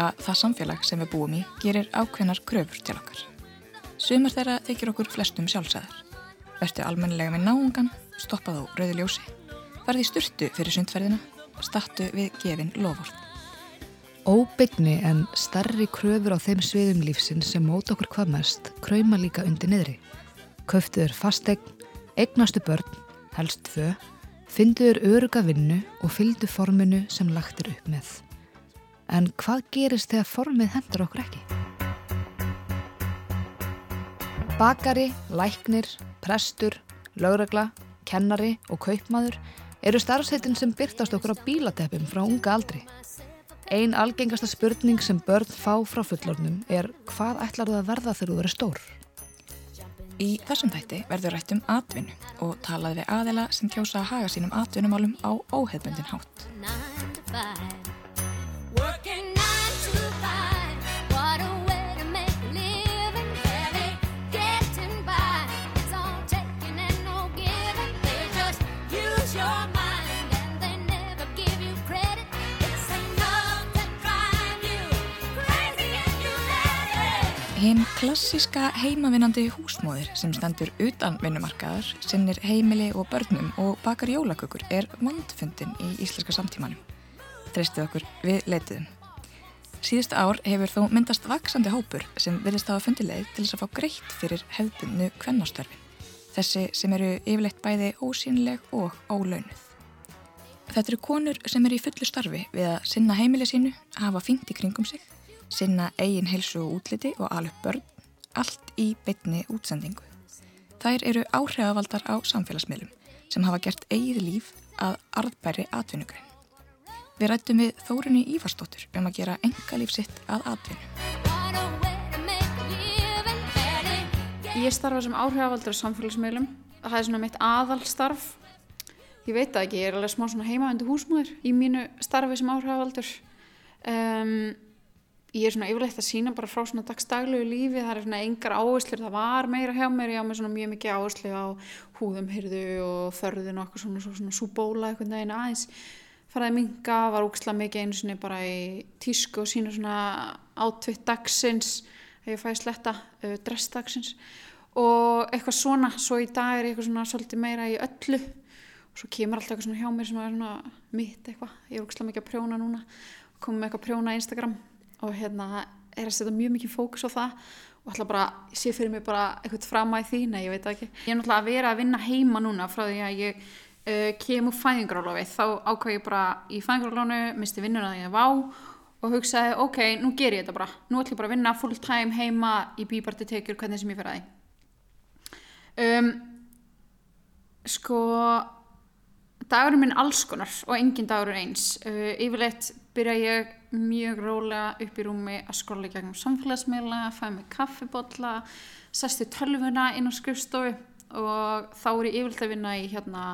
að það samfélag sem við búum í gerir ákveðnar kröfur til okkar. Sumar þeirra þykir okkur flestum sjálfsæðar. Vertu almennilega með náungan, stoppað á rauði ljósi, farði í sturtu fyrir sundferðina, stattu við gefin lofvort. Óbyggni en starri kröfur á þeim sviðum lífsinn sem móta okkur hvað mest kræma líka undir niðri. Köftuður fastegn, eignastu börn, helst tvö, fynduður öruga vinnu og fyldu forminu sem lagt er upp með. En hvað gerist þegar formið hendur okkur ekki? Bakari, læknir, prestur, lögregla, kennari og kaupmaður eru starfsheitin sem byrtast okkur á bílateppum frá unga aldri. Einn algengasta spurning sem börn fá frá fullornum er hvað ætlar þú að verða þegar þú verður stór? Í þessum þætti verður rætt um atvinnu og talaði við aðila sem kjósa að haga sínum atvinnumálum á óheðbundin hátt. Hinn klassíska heimavinnandi húsmóðir sem stendur utan vinnumarkaðar, sinnir heimili og börnum og bakar jólakökur er vandfundin í íslenska samtímanum. Treystuð okkur við leitiðum. Síðust ár hefur þó myndast vaksandi hópur sem verðist hafa fundið leið til þess að fá greitt fyrir hefðbunnu kvennastörfin. Þessi sem eru yfirleitt bæði ósýnileg og ólaunuð. Þetta eru konur sem eru í fullu starfi við að sinna heimili sínu, hafa fínt í kringum sig sinna eigin helsu og útliti og alveg börn, allt í bytni útsendingu. Þær eru áhrifavaldar á samfélagsmiðlum sem hafa gert eigið líf að arðbæri atvinnugrein. Við rættum við Þórunni Ívarsdóttur um að gera enga líf sitt að atvinnu. Ég starfa sem áhrifavaldar á samfélagsmiðlum. Það er svona mitt aðalstarf. Ég veit það ekki, ég er alveg smá svona heimavendu húsmúður í mínu starfi sem áhrifavaldar. Um, ég er svona yfirleitt að sína bara frá svona dagstaglegu lífi, það er svona engar áherslur, það var meira hjá mér, ég á mig svona mjög mikið áherslu á húðumhyrðu og þörðun og eitthvað svona, svona, svona súbóla eitthvað neginn aðeins. Faraði minga, var úksla mikið einu sinni bara í tísku og sína svona átvitt dagsins þegar ég fæði sletta uh, dressdagsins og eitthvað svona, svo í dag er eitthvað svona svolítið meira í öllu. Og svo kemur alltaf eitthvað svona hjá mér sem er svona mitt eitthvað, ég er úksla mikið að prjóna núna. Komum með eitthvað prjóna Instagram og hérna er að setja mjög mikið fókus á það og ætla bara, ég sé fyrir mig bara eitthvað framæð því, nei ég veit ekki. Ég er náttúrulega að vera að vinna heima núna frá því að ég uh, kem úr fæðingarálofi þá ákvæði ég bara í fæðingarálónu misti vinnuna því að vá og hugsaði, ok, nú ger ég þetta bara. Nú ætla ég bara að vinna full time heima í bíbarti tekjur, hvernig sem ég fyrir að því. Um, sko dagurinn minn alls konar og engin dagur er eins. Uh, yfirleitt byrja ég mjög rólega upp í rúmi að skóla í gegnum samfélagsmiðla, fæða mig kaffibotla, sesti tölvuna inn á skrifstofu og þá er ég yfirlega að vinna í hérna,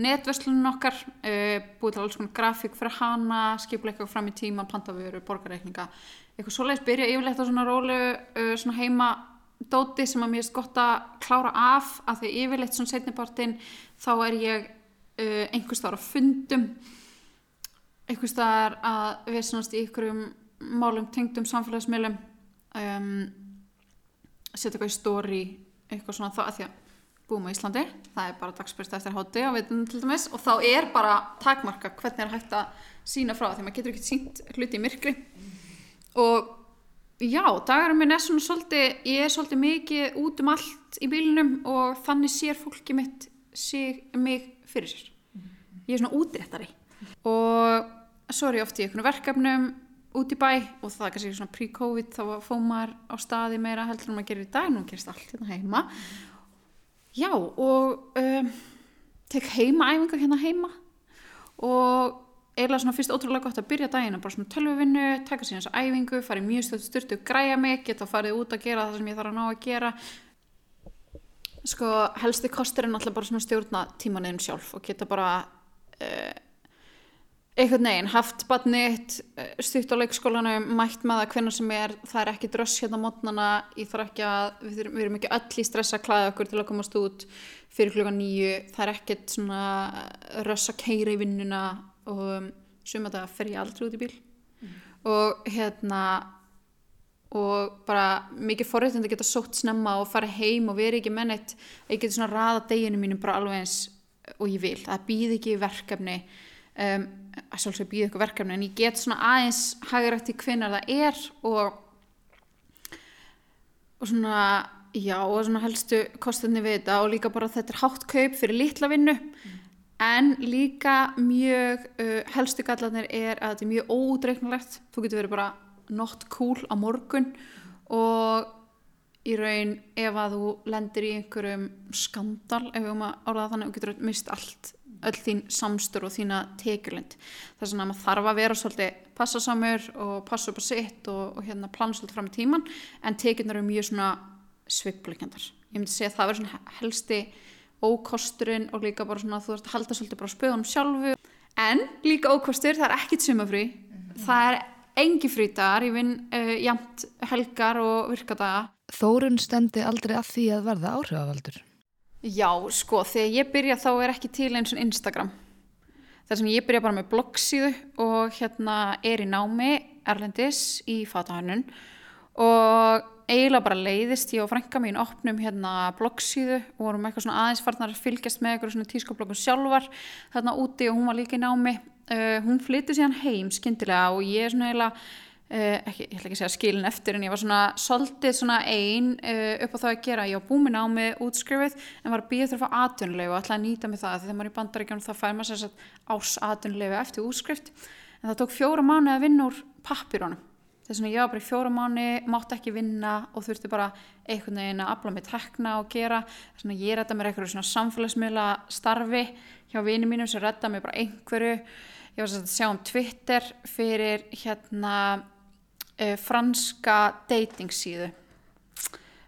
netverslunum okkar, uh, búið til alls konar grafík fyrir hana, skipla eitthvað fram í tíma, plantavöru, borgarreikninga, eitthvað svoleiðis byrja yfirlega á svona rólegu uh, svona heima dóti sem að mér erst gott að klára af að því yfirleitt svona setnipartin þá er ég uh, einhvers þar á fundum einhvers staðar að svona í ykkurum málum tengdum samfélagsmiðlum um, setja eitthvað í stóri eitthvað svona þá að því að búum á Íslandi það er bara dagsbyrst eftir háti á veitunum til dæmis og þá er bara takmarka hvernig er hægt að sína frá því maður getur ekki sínt hluti í myrkri. Og já, dagarum minn er svona svolítið, ég er svolítið mikið út um allt í bílinum og þannig sér fólki mitt sig mig fyrir sér. Ég er svona útréttari. Og svo er ég oft í einhvern verkefnum út í bæ og það er kannski svona pre-covid þá fóð maður á staði meira heldur en maður gerir í dag, nú gerist allt hérna heima. Já og um, tek heima æfingar hérna heima. Og eiginlega svona fyrst ótrúlega gott að byrja daginn bara svona tölvuvinnu, taka eins og æfingu farið mjög stöld styrtu, græja mig geta farið út að gera það sem ég þarf að ná að gera sko helsti kostur er náttúrulega bara svona stjórna tímanuðin sjálf og geta bara uh, einhvern veginn haft badnitt stutt á leikskólanum, mætt með það hvernig sem er, það er ekki dröss hérna mótnana, ég þarf ekki að við, við erum ekki öll í stressa að klæða okkur til að komast út fyrir klukkan nýju það er ekkert svona röss að keira í vinnuna og um, suma þetta fer ég aldrei út í bíl mm. og hérna og bara mikið forréttandi að geta sótt snemma og fara heim og veri ekki mennett ég geti svona raða deginu mínum bara alveg eins og ég vil, það býð ekki verkefni um, að svolítið býða ykkur verkefni en ég get svona aðeins hægurætt í hvenar það er og og svona já og svona helstu kostinni við þetta og líka bara þetta er hátt kaup fyrir litla vinnu. Mm. en líka mjög uh, helstu gallarnir er að þetta er mjög ódreiknulegt þú getur verið bara not cool á morgun og í raun ef að þú lendir í einhverjum skandal ef við um að orða þannig og getur mist allt öll þín samstur og þína tekjurlind þess að maður þarf að vera svolítið passasamur og passa upp á sitt og, og hérna plana svolítið fram í tíman en tekjurnar eru mjög svona svipleikjandar ég myndi segja að það verður svona helsti ókosturinn og líka bara svona þú ert að halda svolítið bara spöðum sjálfu en líka ókostur það er ekkit sumafrí mm -hmm. það er engi frítar ég vinn uh, jamt helgar og virkadaga Þórun stendi aldrei að því að verða áhrifavaldur Já, sko, þegar ég byrja þá er ekki til eins og Instagram. Þess að ég byrja bara með bloggsíðu og hérna er í námi Erlendis í fatahönnun og eiginlega bara leiðist ég og frænka mín opnum hérna bloggsíðu og vorum eitthvað svona aðeins farnar að fylgjast með eitthvað svona tískobloggum sjálfar þarna úti og hún var líka í námi. Uh, hún flytti síðan heim skindilega og ég er svona eiginlega Uh, ekki, ég ætla ekki að segja skilin eftir en ég var svona soldið svona einn uh, upp á það að gera, ég var búin á mig útskrifið en var býja þurfa aðtunlegu og ætlaði að nýta mig það þegar maður í bandaríkjum þá fær maður sér ás aðtunlegu eftir útskrift. En það tók fjóra mánu að vinna úr pappirónum þess að ég var bara í fjóra mánu mátti ekki vinna og þurfti bara einhvern veginn að afla mig tekna og gera. Þess að ég rætta mér eitthvað svona samfélagsmiðla starfi hjá vinið mínum sem rætta mér bara einhverju ég var að sjá um Twitter fyrir hérna uh, franska dating síðu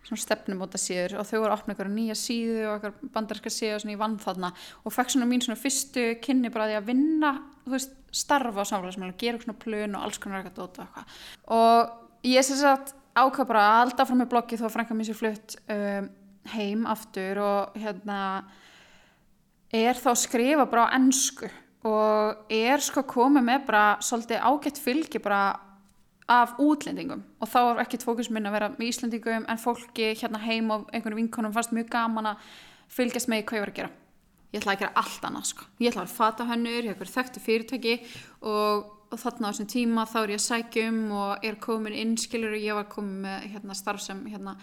svona stefnumóta síður og þau voru að opna ykkur nýja síðu og ykkur bandarska síðu og svona ég vann þarna. Og fekk svona mín svona fyrstu kynni bara því að vinna, þú veist, starfa á samfélagsmiðlum, gera svona plön og alls konar eitthvað dóta og eitthvað. Og ég sé að ákvað bara að alltaf frá mig bloggi þó að frænka mér sér flutt um, heim aftur og hérna er þá að skrifa bara á ennsku og er sko komið með bara svolítið ágætt fylgi bara af útlendingum. Og þá er ekkert fókus minn að vera með Íslandingum en fólki hérna heim og einhvern vinkonum fannst mjög gaman að fylgjast með hvað ég var að gera. Ég ætlaði að gera allt annað sko. ég ætlaði að fata hannur, ég hef verið þekktu fyrirtæki og, og þarna á þessum tíma þá er ég að sækjum og er komin inn skilur og ég var komin með hérna, starf sem hérna,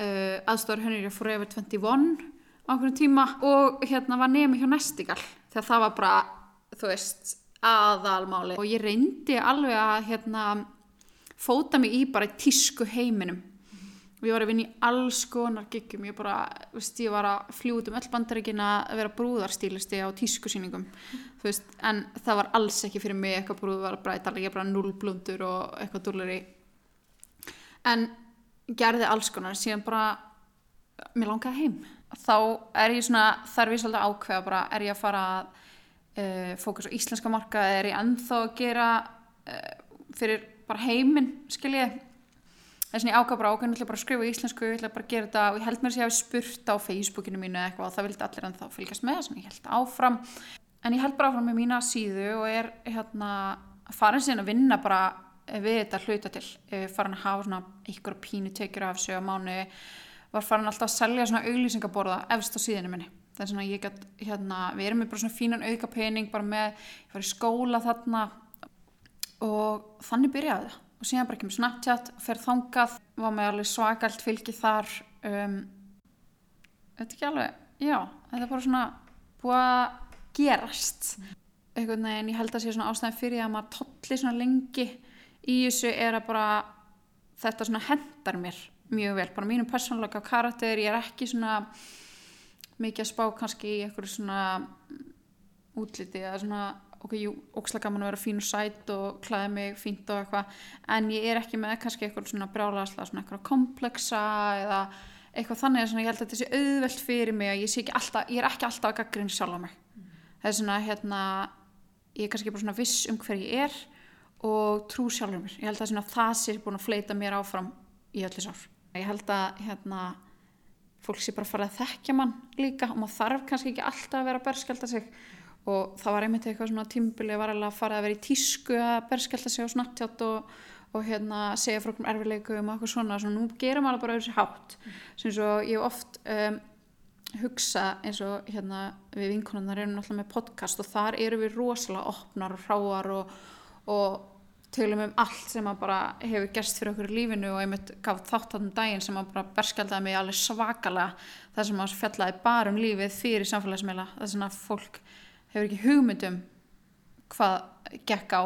uh, aðstofar hannur ég fór yfir 21 á einhvern tíma og hérna var nefni hjá Nestigal. Þegar það var bara þú veist aðalmáli. Og ég reyndi alveg að hérna fóta mig í bara tísku heiminum. Og ég var að vinna í alls konar giggum, ég bara, veist, ég var að fljúta um öll bandaríkina að vera brúðarstílisti á tískusýningum, veist, en það var alls ekki fyrir mig. Eitthvað brúð, var bara, ég bara nullblundur og eitthvað dúlari, en gerði alls konar, síðan bara, mér langaði heim, þá er ég svona, þarf ég svolítið ákveða bara, er ég að fara að uh, fókus á íslenska marka, er ég ennþá að gera uh, fyrir bara heiminn, skilji þess að ég ákvað bara ákveðin, ég ætla bara að skrifa íslensku ég ætla bara að gera þetta og ég held mér að ég hef spurt á Facebookinu mínu eitthvað og það vildi allir en þá fylgjast með þess að ég held áfram. En ég held bara áfram með mína síðu og er hérna farin síðan að vinna bara við þetta hluta til. Farin að hafa svona ykkur pínu tekjur af þessu á mánu var farin alltaf að selja svona auglýsingaborða efst á síðinu minni það er svona ég gætt hérna, við erum með bara svona fínan auka pening bara með, ég var í skóla þarna og þannig byrjaði það. Og síðan bara kemur Snapchat, fer þangað var með alveg svakalt fylgi þar um, veit ekki alveg já, þetta er bara svona búið að gerast. Einhvern veginn, ég held að sé svona ástæðin fyrir að maður tolli svona lengi í þessu er að bara þetta svona hendar mér mjög vel, bara mínum persónuleika karakter, ég er ekki svona mikið að spá kannski í eitthvað svona útliti eða svona ok, jú, ókslega gaman að vera fín og sætt og klæða mig fínt og eitthvað en ég er ekki með kannski eitthvað svona brálaðsla svona eitthvað komplexa eða eitthvað þannig að ég held að þetta sé auðvelt fyrir mig að ég sé ekki alltaf, ég er ekki alltaf að gaggrinn sjálf á mig mm. það er svona hérna ég er kannski bara svona viss um hver ég er og trú sjálfur mér ég held að svona, það sé búin að fleita mér áfram í öllu sár ég held að hérna fólk sé bara fara að þekkja mann líka og maður þarf kannski ekki alltaf að vera að berskjálta sig. Og það var einmitt eitthvað svona tímbili var alveg að fara að vera í tísku að berskjálta sig á snabbtjátt og, og hérna segja frá okkur erfileikum og eitthvað svona, svona nú gerum maður bara auðvitað hátt. Sem svo ég oft um, hugsa eins og hérna við vinkonunnar erum náttúrulega með podcast og þar eru við rosalega opnar og hráar og, og tölum um allt sem að bara hefur gerst fyrir okkur í lífinu og einmitt gaf þátt þáttum daginn sem að bara berskjaldaði mig alveg svakalega. Þar sem að fjallaði bara um lífið fyrir samfélagsmeila þar sem að fólk hefur ekki hugmyndum hvað gekk á.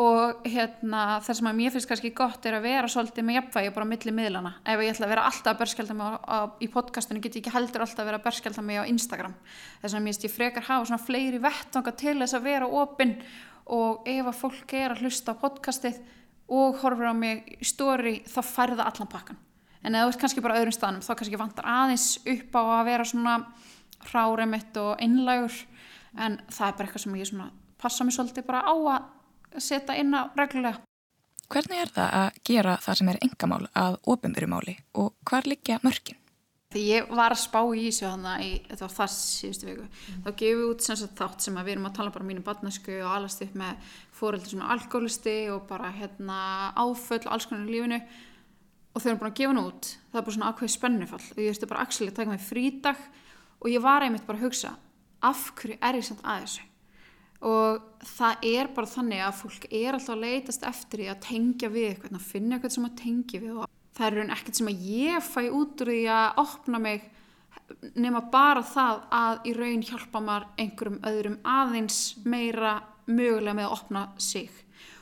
Og hérna það sem að mér finnst kannski gott er að vera svolítið með jafnvægi bara millir miðlana ef ég ætla að vera alltaf að berskjálta mig á, á, í podcastinu get ég ekki heldur alltaf að vera að berskjálta mig á Instagram. Þess að mér finnst ég frekar hafa svona fleiri vettvanga til þess að vera opinn og ef að fólk er að hlusta á podcastið og horfur á mig í stóri þá færða allan pakkan en ef þú ert kannski bara öðrum staðnum þá kannski vantar aðeins upp á að vera svona ráremitt og einlægur en það er bara eitthvað sem ég passa mig svolítið bara á að setja inn á reglulega. Hvernig er það að gera það sem er engamál að ofinbyrjumáli og hvar liggja mörgin? Þegar ég var að spá í þessu þannig í þetta var það síðustu viku mm. þá gefum við út sem sagt, þátt sem að við erum að tala bara um mínu badnasku og alast upp með fóröldur sem er alkoholisti og bara hérna áföll og alls konar í lífinu. Og þau erum búin að gefa hennu út það er bara svona ákveði spennufall. Og ég erstu bara að taka mig frídag og ég var einmitt bara að hugsa af hverju er ég samt að þessu? Og það er bara þannig að fólk er alltaf að leytast eftir því að tengja við eitthvað, að finna eitthvað sem að tengja við og það er raun ekkert sem að ég fæ út úr því að opna mig nema bara það að í raun hjálpa maður einhverjum öðrum aðeins meira mögulega með að opna sig.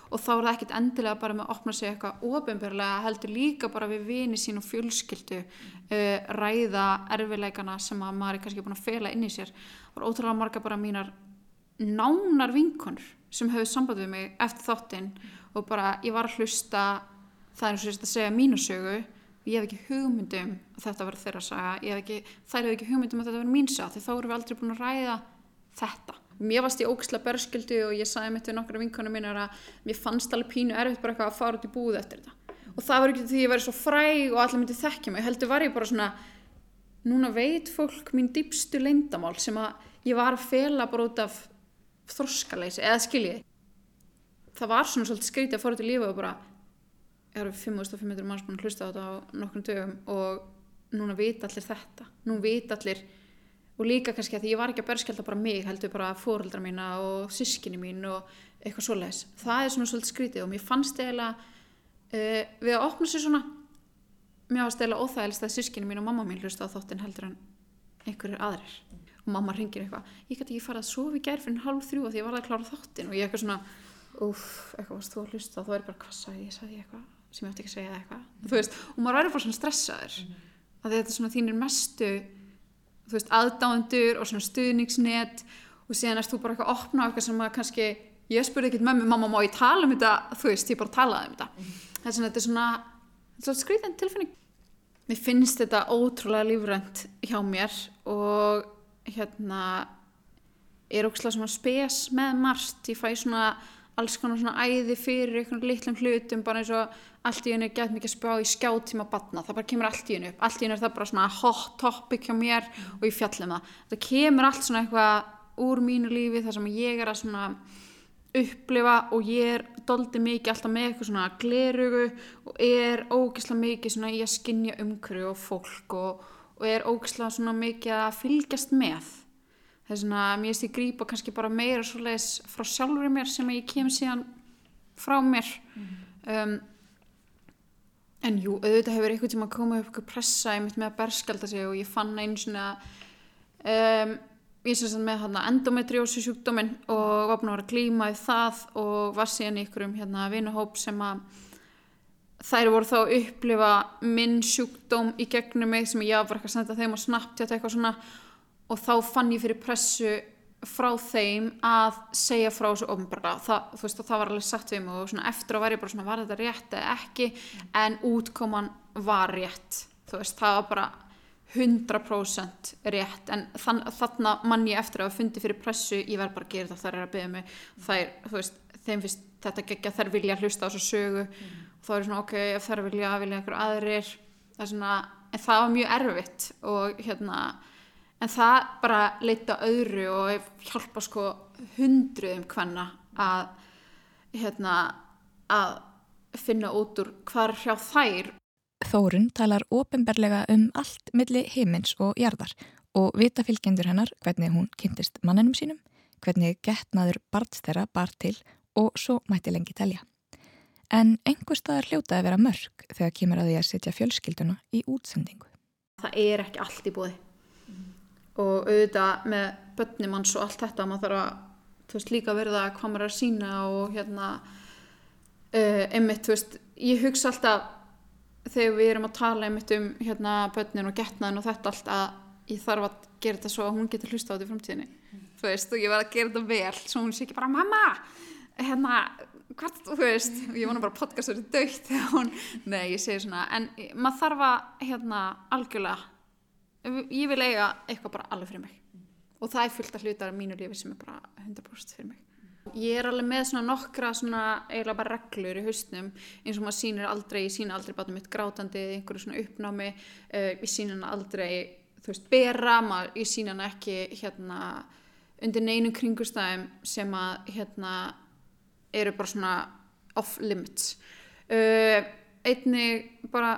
Og þá er það ekkert endilega bara með að opna sig eitthvað ofinbjörlega heldur líka bara við vini sín og fjölskyldu uh, ræða erfileikana sem að maður er kannski búin að fela inn í sér. Og ótrúlega marga bara mínar nánar vinkonur sem höfðu samband við mig eftir þáttinn og bara ég var að hlusta það er eins og þess að segja mínusögu og ég hef ekki hugmyndum að þetta var þeirra saga, hef ekki, þær hef ekki hugmyndum að þetta var mín saga því þá erum við aldrei búin að ræða þetta. Mér varst ég ógislega börskildu og ég sagði mitt við nokkru vinkonum mín að mér fannst alveg pínu erfitt bara eitthvað að fara út í búð eftir þetta. Og það var ekki því ég væri svo fræg og allir myndi þekkja mig, heldur var ég bara svona núna veit fólk mín dýpstu leindamál sem að ég var að fela bara út af þorskaleysi, eða skiljið það var svona svolítið skrítið að fara út í lífa og bara har 5500 manns búin að hlusta á þetta á nokkrum dögum og núna vita allir þetta. Nú vita allir og líka kannski að því ég var ekki að berskjálta bara mig heldur bara fóreldra mína og sískinni mín og eitthvað svoleiðis. Það er svona svolítið skrítið og mér fannst eiginlega uh, við að opna sér svona mér fannst eiginlega óþægilegst að sískinni mín og mamma mín hlusta á þóttin heldur en einhverjir aðrir. Og mamma ringir eitthvað ég gæti ekki fara að sofa í fyrir halv þrjú því ég var að klára þáttin og ég eitthvað svona uff, eitthvað varst þú að hlusta þá er bara hvað sagði ég, sagði ég eitthvað sem ég átti ekki að segja eitthvað mm. veist, og maður verður bara svona stressaður mm -hmm. að þetta er svona þínir mestu veist, aðdándur og svona stuðningsnet og síðan erst þú bara eitthvað að opna eitthvað sem að kannski ég spurði ekkert mig, mamma má ég tala um þetta þú veist, ég bara talaði um þetta mm -hmm. þess að þetta er svona, svona skrítið tilfinning mér finnst þetta ótrúlega lífrönd hjá mér og hérna er ógslag svona spes með marst ég fæ svona alls konar svona æði fyrir einhvern litlum hlutum bara eins og allt í hennu gett mikið spá í skjáttíma batna, það bara kemur allt í hennu upp. Allt í hennu er það bara svona hot topic hjá mér og ég fjallum það, það kemur allt svona eitthvað úr mínu lífi þar sem ég er að svona upplifa og ég er doldi mikið alltaf með eitthvað svona glerugu og er ógislega mikið svona í að skinja umhverju og fólk og og er ógislega svona mikið að fylgjast með. Það er svona, mér finnst ég grípa kannski bara meira svo leiðis frá sjálfur mér sem ég kem síðan frá mér. Mm. um, en jú, auðvitað hefur einhvern tíma komið upp eitthvað pressa ég mitt með að berskjálta sig og ég fann einu svona um, ég syns að með hérna endometriósi sjúkdóminn og var búin að vera klímaði það og var síðan í ykkurum hérna vinuhóp sem að þær voru þá að upplifa minn sjúkdóm í gegnum mig sem ég var ekki að senda þeim og snabbt og þá fann ég fyrir pressu frá þeim að segja frá þessu ofnbara það, veist, það var alveg satt við mig og eftir að var ég bara svona var þetta rétt eða ekki? En útkoman var rétt. Veist það var bara 100% rétt. En þann, þarna mann ég eftir að hafa fundið fyrir pressu, ég verð bara að gera það þær er að byggja mig, þær, veist þeim finnst þetta geggja, þær vilja hlusta á þessu sögu. Mm. þá er svona ok, ef þær vilja vilja einhver aðrir. Það er svona, en það var mjög erfitt og hérna en það bara leita öðru og hjálpa sko hundruðum hvenna að hérna að finna út úr hvar hjá þær Þórun talar ofinberlega um allt milli heimins og jarðar og vita fylgjendur hennar hvernig hún kynntist mannenum sínum, hvernig getnaður barns þeirra bar til og svo mætti lengi telja. En einhver staðar hljótaði að vera mörg þegar kemur að því að setja fjölskylduna í útsendingu. Það er ekki allt í búði mm. Og auðvitað með börnum hans og allt þetta maður þarf að þú veist líka verða hvað maður er að sína og hérna uh, einmitt, þú veist, ég hugsa alltaf þegar við erum að tala einmitt um hérna börnin og getnaðin og þetta allt að ég þarf að gera þetta svo að hún getur hlusta á þetta í framtíðinni mm. þú veist og ég verð að gera þetta vel svo hún sé ekki bara mamma hérna hvert, þú veist og ég vona bara podcast verið dögt þegar hún nei ég segi svona en maður þarf að hérna algjörlega ég vil eiga eitthvað bara alveg fyrir mig. Mm. og það er fullt af hlutar af mínu lífi sem er bara 100% fyrir mig. Ég er alveg með svona nokkra svona eiginlega bara reglur í haustnum eins og maður sýnir aldrei, ég sína aldrei bátum mitt grátandi einhverju svona uppnámi. Uh, ég sína hana aldrei, þú veist, bera maður, ég sína hana ekki hérna undir neinum kringustæðum sem að hérna eru bara svona off limits. Uh, einnig bara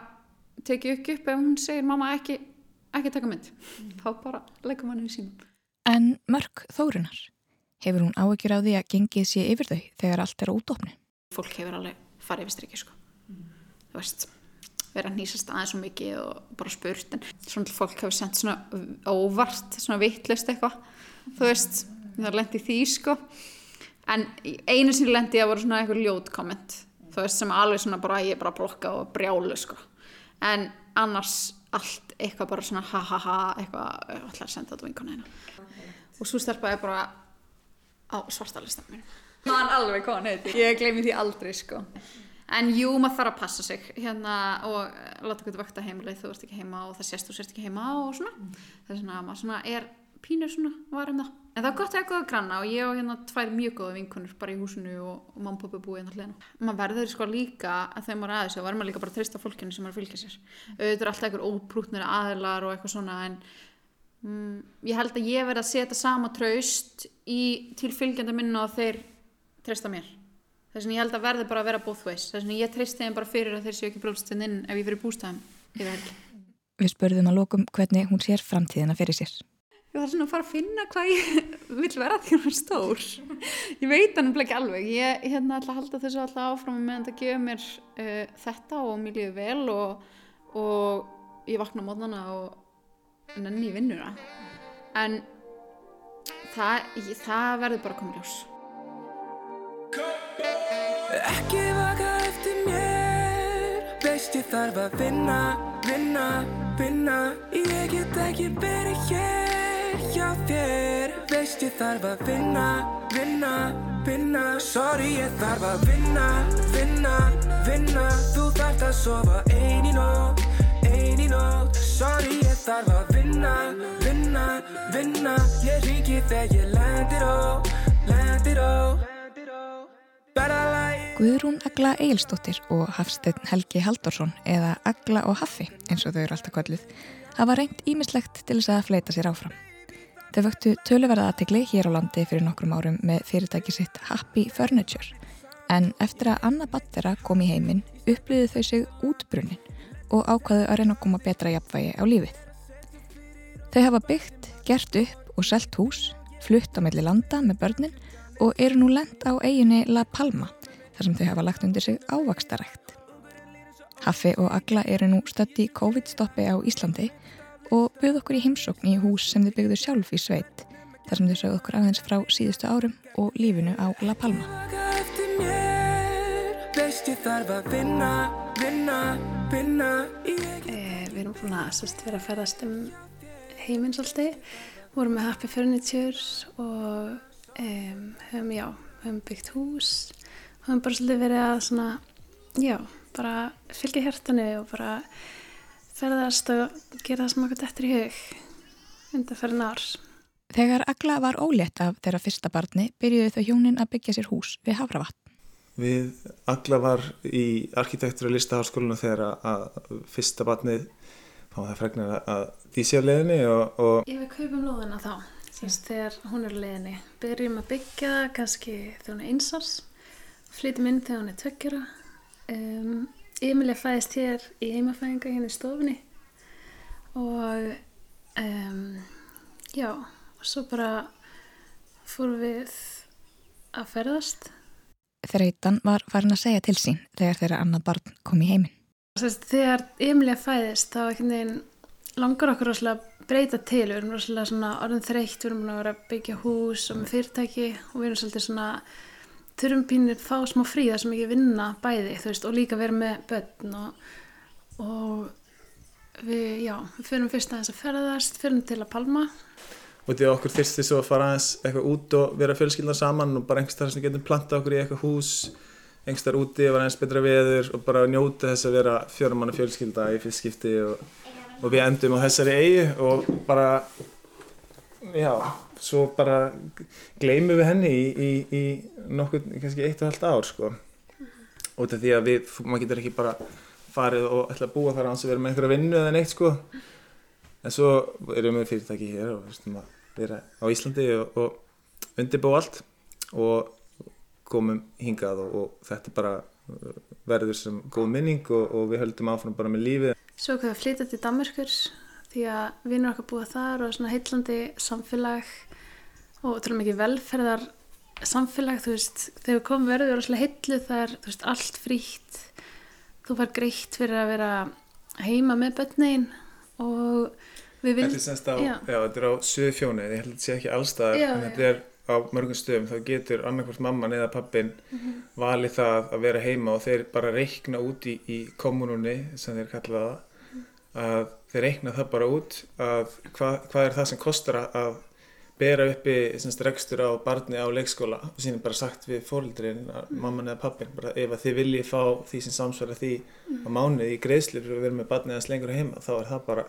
tekið upp upp ef hún segir mamma ekki, ekki taka mynd mm. þá bara leggur manni í sínum En mörg þórunar Hefur hún áökjur á því að gengið sé yfir þau þegar allt er ódófni? Fólk hefur alveg farið yfir strikki sko. Mm. Þú veist, verið að nýsast aðeins svo mikið og bara spurt en svona fólk hefur sendt svona óvart, svona vittlust eitthvað. Þú veist, það lendi því sko. En einu sem lendi að voru svona eitthvað ljót komment. Þú veist, sem alveg svona bara ég er bara blokka og brjálu sko. En annars allt eitthvað bara svona ha ha ha eitthvað, alltaf að senda þetta vinkona hérna. Og svo stelpaði bara á svartalistan minn hann alveg hann heiti ég gleymi því aldrei sko. En jú, maður þarf að passa sig hérna og láta hvernig vakta heimilið. Þú ert ekki heima og það sést þú sést ekki heima og svona. Mm. það er svona, maður svona er pínur svona varum það en það er gott að hafa góða granna og ég og hérna tvær mjög góða vinkunur bara í húsinu og, og mamma pappi búið hérna hlena maður verður sko líka að þegar maður aðeins og verður maður líka bara að trista fólkinu sem maður fylgja sér. Auðvitað er alltaf einhver óprútnir aðlar og eitthvað svona en mm, ég held að ég verði að setja sama traust í tilfylgjanda minna og þeir treysta mér. Þess að ég held að verði bara að vera both ways. Þess að ég treysti þeim bara fyrir að þeir séu ekki brjóðstinn inn ef ég Við spurðum að lókum hvernig hún sér framtíðina fyrir sér Ég var svona að fara að finna hvað ég vil vera því hún er stór. Ég veit hann ekki alveg. Ég hérna ætla að halda þessu alltaf áfram meðan það gefur mér uh, þetta og mér líður vel og, og ég vakna mótnana og nenni í vinnuna. En það, það verður bara koma ljós. Ekki vaka eftir mér. Veist ég þarf að vinna, vinna, vinna. Ég get ekki verið hér hjá þér. Veist ég þarf að vinna, vinna, vinna. Sorry ég þarf að vinna, vinna, vinna. Þú þarf að sofa eini nótt, eini nótt. Sorry ég þarf að vinna, vinna, vinna. Ég ringi þegar ég lendir á, lendir á Guðrún Agla Eilstóttir og Hafsteinn Helgi Haldorsson eða Agla og Haffi eins og þau eru alltaf kvölluð hafa reynd ímislegt til þess að fleita sér áfram. Þau vöktu töluverða aðtegli hér á landi fyrir nokkrum árum með fyrirtæki sitt Happy Furniture en eftir að Anna Battera kom í heiminn upplýðu þau sig útbrunnin og ákvaðu að reyna að koma betra jafnvægi á lífið. Þau hafa byggt, gert upp og selgt hús, flutt á melli landa með börnin og eru nú lend á eiginni La Palma þar sem þau hafa lagt undir sig ávakstarrekt. Haffi og Agla eru nú stötti COVID-stoppi á Íslandi og buð okkur í heimsókn í hús sem þau byggðu sjálf í sveit þar sem þau sögðu okkur aðeins frá síðustu árum og lífinu á La Palma. Eh, Við erum búin að sérst, vera að ferðast um heiminn svolítið vorum með Happy Furniture og um, höfum, já, höfum byggt hús höfum bara svolítið verið að svona, já, bara fylgja hértanu og bara ferðast og gera það sem okkur eftir í hug undan fyrir nárs. Þegar Agla var ólétt af þeirra fyrsta barni byrjuði þau hjónin að byggja sér hús við Hafravatn. Við Agla var í arkitektur og listaháskólinu þegar að fyrsta barnið þá það fregnar að því sé á leðinni og, og... Ég við kaupum lóðina þá, síst þegar hún er leðinni. Byrjum að byggja það kannski þegar hún er einsars, flytum inn þegar hún er tveggjara. Um, Emilia fæðist hér í heimafæðinga hérna í stofunni og um, já, og svo bara fórum við að ferðast. Þreitan var farin að segja til sín þegar þeirra annað barn kom í heiminn. Þegar Emilia fæðist þá langar okkur rosalega breyta til, við erum rosalega orðin þreytt, við erum að vera að byggja hús og með fyrirtæki og við erum svolítið svona þurfum pínir fá smá frí þar sem ekki vinna bæði veist, og líka vera með börn og, og við, já, við fyrir fyrst aðeins að ferðast, fyrir til að palma. Og því okkur þyrsti svo að fara aðeins eitthvað út og vera fjölskyldan saman og bara einhverstað sem getum planta okkur í eitthvað hús einhverstað úti og vera eins betra veður og bara njóta þess að vera fjörumanna fjölskylda í fyrstskipti og, og við endum á þessari eigi og bara já, svo bara gleymum við henni í, í, í nokkur, kannski eitt og halvt ár sko. Og þetta því að við, maður getur ekki bara farið og ætla að búa þar á hans að vera með einhverja vinnu eða neitt sko. En svo erum við fyrirtæki hér og fyrstum að vera á Íslandi og, og undirbú allt og komum hingað og, og þetta bara uh, verður sem góð minning og, og við höldum áfram bara með lífið. Svo hvað við flytjum til Danmarkur því að vinnur okkar búa þar og svona heitlandi samfélag og tala mikið velferðar samfélag, þú veist, þegar við komum verður við erum svona heitlu þar, þú veist, allt frítt þú var greitt fyrir að vera heima með börnein og við viljum... Þetta er semst á, já. já, þetta er á söðu fjónu, ég held að þetta sé ekki allstað, en þetta er á mörgum stöðum, þá getur annarkvæmt mamman eða pappin mm -hmm. valið það að vera heima og þeir bara reikna út í, í kommununni, sem þeir kalla það, mm -hmm. að þeir reikna það bara út að hvað, hvað er það sem kostar að bera uppi rekstur á barni á leikskóla og síðan bara sagt við fóröldurinn, mm. mamman eða pappin, bara ef þið viljið fá því sem samsverða því á mánuði í greiðslir fyrir að vera með barni eða slengur heima, þá er það bara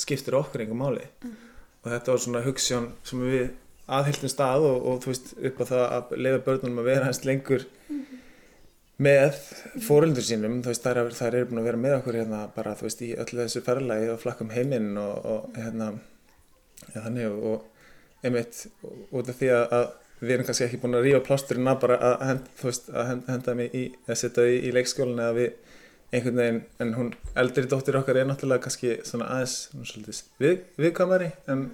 skiptir okkur einhver máli mm. og þetta var svona hugssjón sem við aðhildum stað og, og þú veist upp á það að leiða börnunum að vera hans lengur mm. með fóröldur sínum þú veist þær, þær eru búin að vera með okkur hérna bara þú veist í öllu þessu ferðalagi og flakkum heiminn og, og hérna ja, þannig og einmitt út af því að, við erum kannski ekki búin að rífa plásturinn að bara að, hend, veist, að henda mig í að setja í, í leikskólinu eða við einhvern veginn, en hún eldri dóttir okkar er náttúrulega kannski svona aðeins svona við, viðkamari en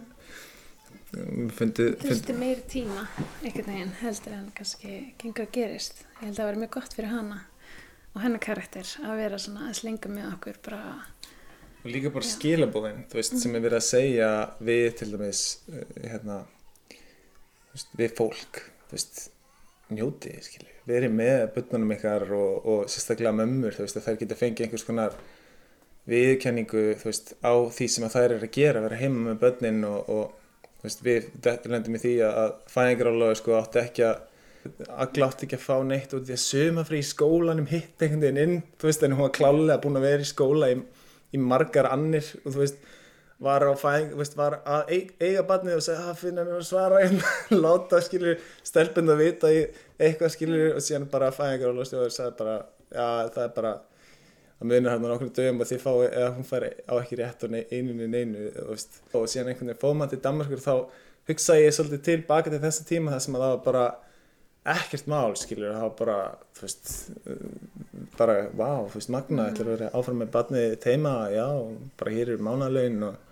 fundið veist, meir tíma einhvern veginn heldur en kannski gengur að gerist. Ég held að það var mjög gott fyrir hana og hennar karakter að vera svona aðeins lengur með okkur bara og líka bara skilabóðin, veist, mm. sem er verið að segja við til dæmis uh, hérna veist, við fólk, veist njótið, skilju verið með börnunum ykkar og, og sérstaklega mömmur þær geta fengið einhvers konar viðkenningu á því sem þær eru að gera, vera heima með börnin og, og við lendum í því að fæðingarálagur sko átti ekki að Agla átti ekki að fá neitt út í að söma frí í skólanum hitt einhvern veginn inn þú veist en hún var klálega búin að vera í skóla í, í margar annir og þú veist var fæðing, veist, var að eiga barnið og segja að finna henni að svara. Láta skilur stelpund að vita eitthvað skilur og síðan bara fæðingar og lostjóður sagði bara já það er bara að munir hann á okkur dögum og því fái eða hún fær á ekki rétt og einunni neinu og síðan einhvern veginn fóð mann til Danmarkur þá hugsa ég svolítið tilbaka til þessa tíma þar sem að það var bara ekkert mál skilur það var bara þú veist bara wow þú veist magna þetta er að vera áfram með barnið teima já bara hér er mánalögin og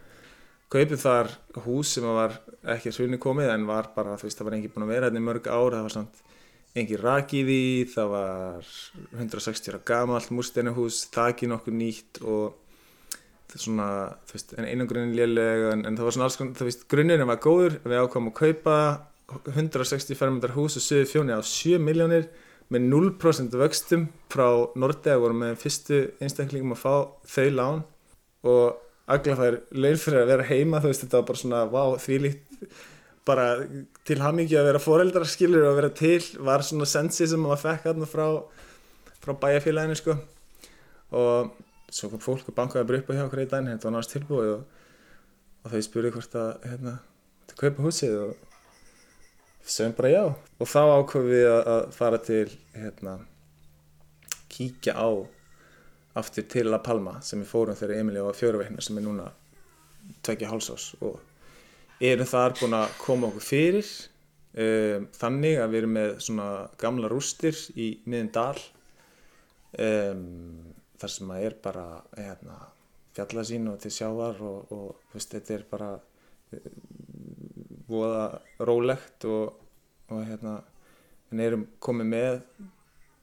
kaupið þar hús sem var ekki svunni komið en var bara, þú veist, það var engi búin að vera hérna í mörg ár, það var samt engi rakið í, það var 160 ára gamalt múrsteinuhús, þakki nokkur nýtt og það er svona, þú veist, en einangrunnin lélega, en, en það var svona alls þú veist, grunnirinn var góður, við ákvæmum að kaupa 160 fermyndar hús og sögðu fjóni á 7 miljónir með 0% vöxtum frá Nordea voru með fyrstu einstaklingum að fá þau lán. Og agla þær laun fyrir að vera heima þú veist þetta var bara svona vá því líkt bara til hamingi að vera foreldrar skilur og að vera til var svona sensi sem maður fekk aðna frá frá bæjarfélaginu sko. Og svo kom fólk og bankaði upp á hjá okkur í daginn, þetta var náttúrulega tilbúið og, og þau spurði hvort að hérna, til kaupa húsið og sögum bara já. Og þá ákveðum við að, fara til hérna kíkja á aftur til La Palma sem við fórum þegar Emilí var fjöruveikna sem er núna tvekja hálsás og erum þar búin að koma okkur fyrir um, þannig að við erum með svona gamla rústir í miðin dal um, þar sem að er bara hérna, fjallasín og til sjávar og, og veist, þetta er bara voða rólegt og, og hérna en erum komið með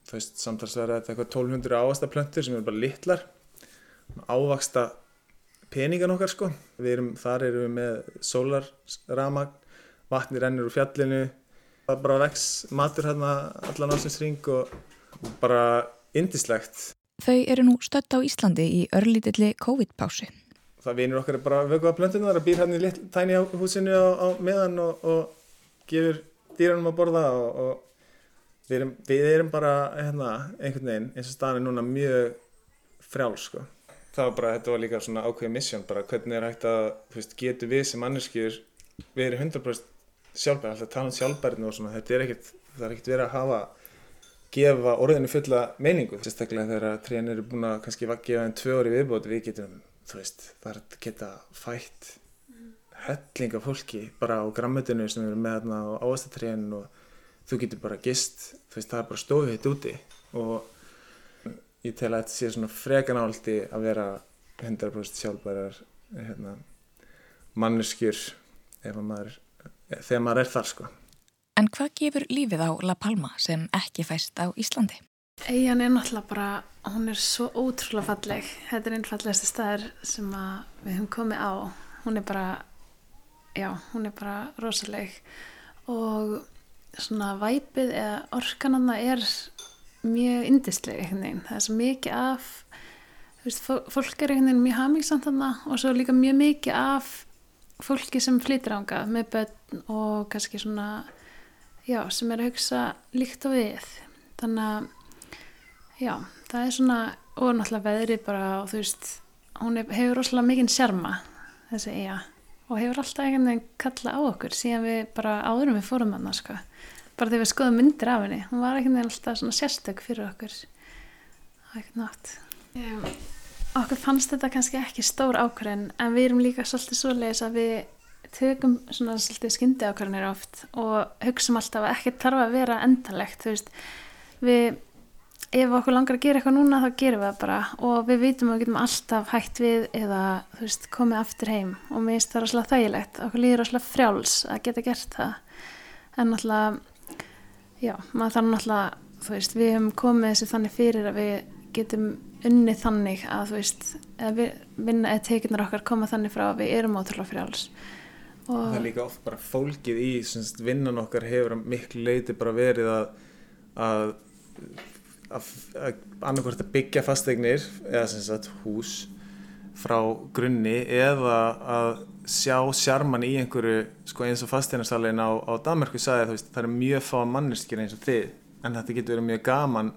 þú veist, samtalsverða þetta eitthvað 1200 ávastaplöntur sem eru bara litlar. Ávaksta peningan okkar sko. Erum, þar erum við með sólarramagn vatni rennur úr fjallinu. Það bara vex matur hérna allan ásins ring og bara indislegt Þau eru nú stött á Íslandi í örlítilli COVID-pásu það vinur okkar bara vökuða plöntunar og býr hérna í tæni á húsinu á, á meðan og, og gefur dýranum að borða og, og við, erum, við erum bara hérna, einhvern veginn eins og staðin núna mjög frjál sko. það var bara, þetta var líka svona ákveðið missjón bara hvernig er hægt að, þú veist, getur við sem manneskjur, við erum 100% sjálfbæri, alltaf tala um sjálfbærinu og svona, þetta er ekkert, það er ekkert verið að hafa gefa orðinu fulla meiningu, sérstaklega þegar trénir eru búin að kannski gefa einn tvö orði viðbót, við getum þú veist, það er að geta fætt helling af fólki bara á grammutinu sem eru með þarna á áastatríðin og þú getur bara gist, þú veist, það er bara stofið hitt úti og ég tel að þetta sé svona frekan áldi að vera 100% sjálfbærar hérna, manneskjur maður, þegar maður er þar sko. En hvað gefur lífið á La Palma sem ekki fæst á Íslandi? Eyjan er náttúrulega bara, hún er svo ótrúlega falleg. Þetta er einn fallegasti staður sem við höfum komið á. Hún er bara, já, hún er bara rosaleg og svona væpið eða orkananna er mjög indisleg einhvern veginn. Það er svo mikið af, þú veist, fólk er einhvern veginn mjög hamingsamt þarna og svo líka mjög mikið af fólki sem flytir ánga með börn og kannski svona, já, sem er að hugsa líkt á við. Þannig að Já, það er svona, og náttúrulega veðri bara, og þú veist, hún hefur rosalega mikinn sjarma, þessi eiga, og hefur alltaf einhvern veginn kalla á okkur síðan við bara áðurum við fórum hann, sko, bara þegar við skoðum myndir af henni, hún var einhvern veginn alltaf svona sérstök fyrir okkur, er ekkert nátt. Um, okkur fannst þetta kannski ekki stór ákvarðin, en við erum líka svolítið svoleiðis að við tökum svona svolítið skyndi ákvarðinir oft og hugsaum alltaf að ekki tarfa að vera endalegt, þú veist, við ef okkur langar að gera eitthvað núna þá gerum við það bara. Og við vitum að við getum alltaf hægt við eða veist komið aftur heim. Og mér finnst það rosalega þægilegt. Okkur líður rosalega frjáls að geta gert það. En náttúrulega já, maður þarf náttúrulega þú veist, við hefum komið þessi þannig fyrir að við getum unnið þannig að þú veist, eða vinna eða tekinar okkar koma þannig frá að við erum ótrúlega frjáls. Og það er líka oft bara fólkið í vinnan okkar hefur miklu leiti bara verið að, að annarkvært að byggja fasteignir eða sem sagt hús frá grunni eða að sjá sjarman í einhverju sko eins og fasteignarsalinn á, á Danmarku sagði að það er mjög fá manneskir eins og þið en þetta getur verið mjög gaman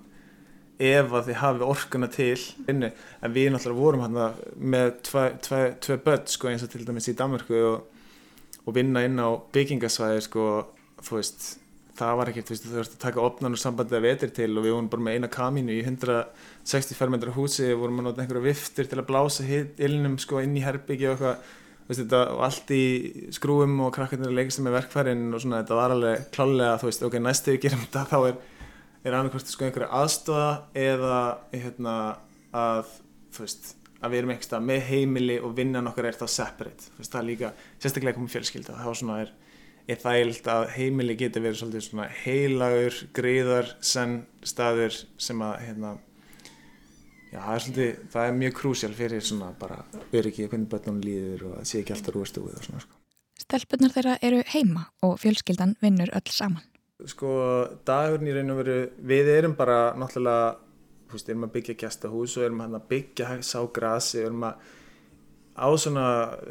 ef að þið hafi orkuna til en við náttúrulega vorum hérna með tve, tve, tve börn sko eins og til dæmis í Danmarku og, og vinna inn á byggingasvæði sko þú veist það var ekkert, þú veist, veist að taka opnan og sambandið að vetir til og við vorum bara með eina kamínu í 160 fermetra húsi við vorum að nota einhverja viftur til að blása ilnum sko inn í herbyggi og eitthvað. Og allt í skrúum og krakkarnir leikast með verkfærin og svona þetta var alveg klálega, þú veist, ok, næstu við gerum þetta þá er, er annarkvæmst sko einhverja aðstofa eða hérna að, þú veist að við erum eitthvað með heimili og vinnan okkar er þá separate, þú veist, það er líka sérstaklega komið fjölskylda, þá svona er er þægilt að heimili geti verið svolítið svona heilagur, greiðar, senn staður sem að hérna, já, það er svolítið, það er mjög krúsjál fyrir svona bara öryggi hvernig börnum líður og að sé ekki alltaf rúastúið og svona sko. Stelpunar þeirra eru heima og fjölskyldan vinnur öll saman. Sko dagurinn í raun og veru, við erum bara náttúrulega, þú veist, erum að byggja gæstahús og erum að byggja sá grasi, erum að á svona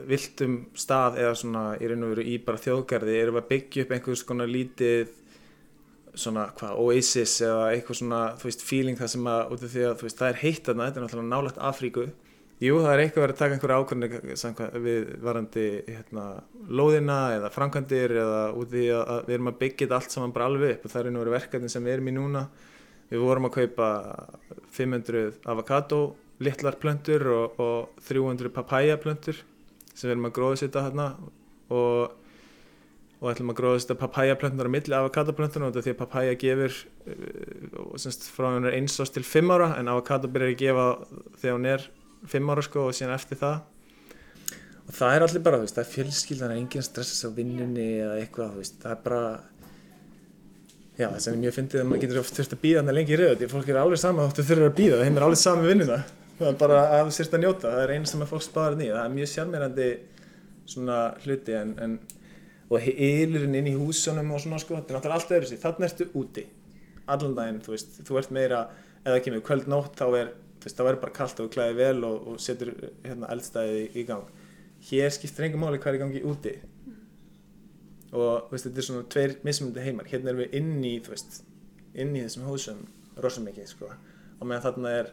viltum stað eða svona í raun og veru í bara þjóðgarði erum við að byggja upp einhvers konar lítið svona hvað, Oasis eða eitthvað svona, þú veist, feeling það sem að út af því að, þú veist, það er heitt þarna þetta er náttúrulega nálægt Afríku. Jú, það er eitthvað verið að taka einhverja ákvörðinu við varandi hérna, lóðina eða framkvæmdir eða út því að, að við erum að byggja þetta allt saman bara alveg upp og það er einu verið verkefni sem við erum í núna. Við vorum að kaupa 500 avokado litlar plöntur og, og 300 papaya plöntur sem við erum að gróðsita hérna og og ætlum að gróðast að papaya plöntunar á milli avokado plöntunar og þetta því að papaya gefur uh, semst, frá hún er eins ást til 5 ára en avokado byrjar að gefa þegar hún er 5 ára sko og síðan eftir það. Og það er allir bara, veist, það er fjölskyldan það er enginn stressast á vinnunni eða eitthvað, veist, það er bara já, það sem ég mjög fyndið að maður getur oft þurft að býða þannig lengi í rauð því fólk er alveg sama þáttu þurfur að býða, þeim er alveg sama vinnuna það er bara að þú sérst að njóta, það er einn sem að fólk spáður nýja, það er mjög sjálfmeirandi svona hluti en, en og heilurinn inn í húsunum og svona sko, þetta er náttúrulega allt öðru sér, þannig ertu úti allan daginn, þú veist, þú ert meira eða ekki með kvöld nótt, þá er þú veist, þá er bara kallt og klæði vel og, og setur hérna eldstæði í, í gang. Hér skiptir engum máli hvað er í gangi úti. Og þú veist, þetta er svona tveir mismundi heimar, hérna erum við inn í þú veist, inn í þessum húsum rosa mikið, sko, og meðan þarna er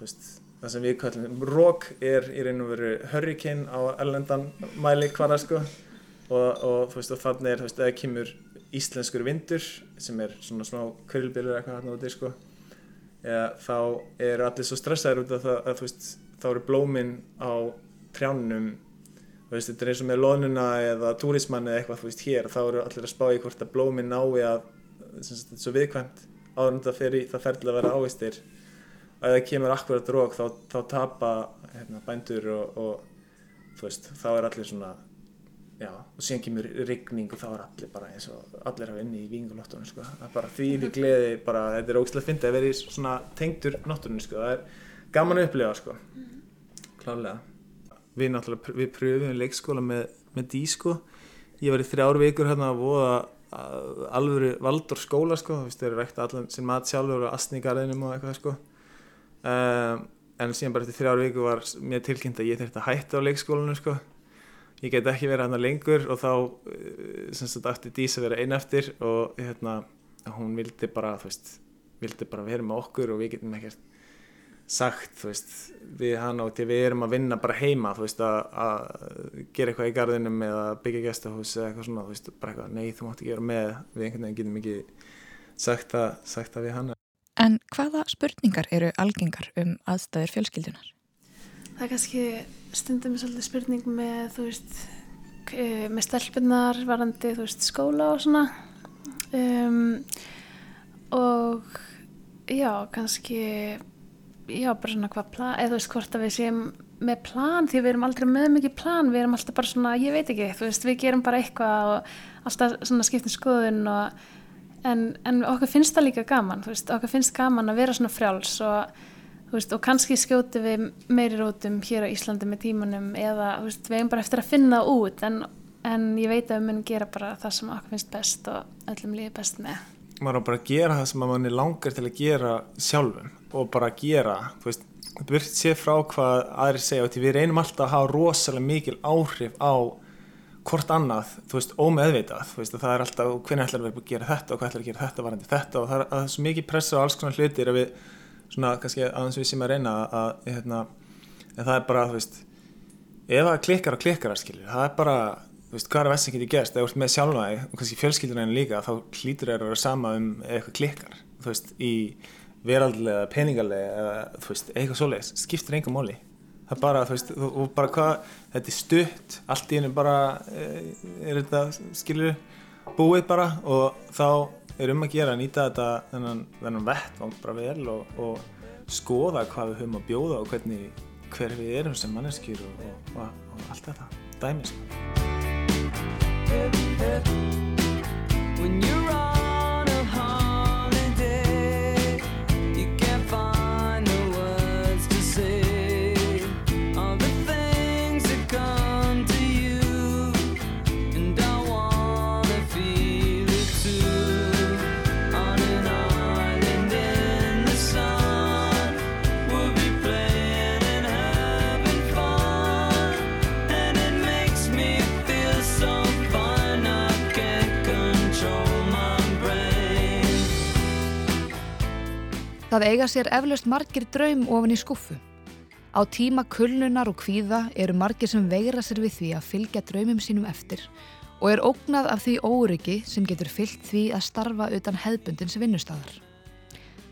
veist það sem við kallum, rók er í raun og veru hurricane á ellendan mæli hvaða, sko. Og, og og þannig er eða kemur íslenskur vindur sem er svona smá kvöldbílur eitthvað hann úti sko. Eða þá er allir svo stressaður út af það að veist þá eru blóminn á trjánum. Veist þetta er eins og með lónuna eða túrismann eða eitthvað þú veist hér þá eru allir að spá í hvort að blóminn nái að þetta er svo viðkvæmt áður en það fer í það ferðilega að vera ávistir ef það kemur akkurat rók þá, þá tapa hérna, bændur og, og veist þá er allir svona já, og síðan kemur rigning og þá er allir bara eins og allir hafa inni í vikingulóttunum sko. það er bara því við gleði bara, þetta er ógstilega að finna að vera í svona tengdur nóttunum sko. það er gaman að upplifa sko. klálega við náttúrulega, við pröfum leikskóla með, með dísko ég var í þrjár vikur hérna að voða alvöru valdur skóla sko, þú veist, þeir eru vekt allan sem mat sjálfur og astni í garðinum og eitthvað sko um, en síðan bara til þrjár vikur var mér tilkynnt að ég þurfti að hætta á leikskólanu sko. Ég get ekki verið hann lengur og þá eh, sem sagt aftur Dís að vera einn eftir og hérna hún vildi bara þú veist vildi bara vera með okkur og við getum ekkert sagt þú veist við hann og til við erum að vinna bara heima þú veist að, að gera eitthvað í gardinum eða byggja gæstahús eða eitthvað svona þú veist bara eitthvað nei þú mátt ekki vera með við einhvern veginn getum ekki sagt að, sagt að við hann En hvaða spurningar eru algengar um aðstæður fjölskyldunar? Það er kannski stundum svolítið spurning með, þú veist, með stelpunar varandi, þú veist, skóla og svona. Um, og já, kannski, já, bara svona hvað plan, eða þú veist, hvort að við séum með plan, því við erum aldrei með mikið plan, við erum alltaf bara svona, ég veit ekki, þú veist, við gerum bara eitthvað og alltaf svona skiptum skoðun og, en, en okkur finnst það líka gaman, veist, okkur finnst gaman að vera svona frjáls og Veist, og kannski skjóti við meiri rótum hér á Íslandi með tímanum eða veist, við erum bara eftir að finna út en, en ég veit að við munum gera bara það sem okkur finnst best og öllum líði best með. Maður á bara að gera það sem mann er langar til að gera sjálfum og bara að gera þú veist, burt sé frá hvað aðri segja og við reynum alltaf að hafa rosalega mikil áhrif á hvort annað, þú veist, ómeðvitað þú veist, það er alltaf, hvernig ætlar við að gera þetta og hvað ætlar við að gera þetta varandi þetta og það er, það er svo mikið pressa á alls konar hlutir að við svona kannski aðeins við sem að reyna að, hérna, en það er bara, þú veist ef það klikkar og klikkar, skilur, það er bara þú veist, hvað er að vestin getið gerst, ef þú ert með sjálfvægi og kannski fjölskyldunæðin líka, þá hlýtur það að vera sama um eitthvað klikkar þú veist, í veraldlega, peningalega þú veist, eitthvað svoleiðis skiptir einhver móli, það er bara, þú veist og bara hvað, þetta er stutt allt í hennu bara eh, er þetta, skilur, búið bara og þá er um að gera að nýta þetta þennan, þennan vettvang bara vel og, og skoða hvað við höfum að bjóða og hvernig hver við erum sem manneskjur og, og, og allt þetta. Dæmis Það eiga sér eflaust margir draum ofan í skuffu. Á tíma kulnunar og kvíða eru margir sem veira sér við því að fylgja draumum sínum eftir og er ógnað af því óryggi sem getur fyllt því að starfa utan hefðbundins vinnustadar.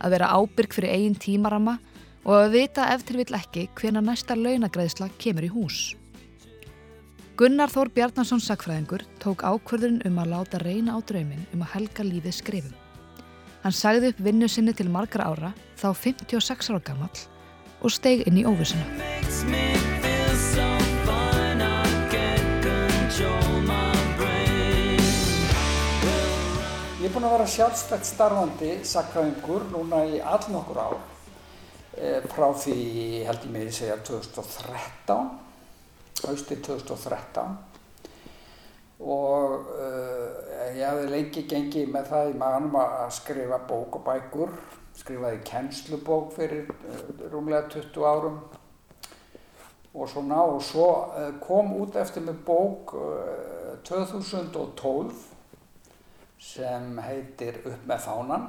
Að vera ábyrg fyrir eigin tímarama og að vita eftir vill ekki hvena næsta launagreðsla kemur í hús. Gunnar Þór Bjarnason sakfræðingur tók ákvörðun um að láta reyna á draumin um að helga lífið skrifum. Hann sagði upp vinnu sinni til margra ára, þá 56 ára gammal og steig inn í óvissuna. Ég er búinn að vera sjálfstætt starfandi sakræðingur núna í all nokkur ár e, frá því, held ég því segja, 2013, haustið 2013 og uh, ég hafði lengi gengið með það í maðanum að skrifa bók og bækur skrifaði kennslubók fyrir uh, rúmlega 20 árum. Og svona og svo uh, kom út eftir mig bók 2012 uh, sem heitir Upp með fánan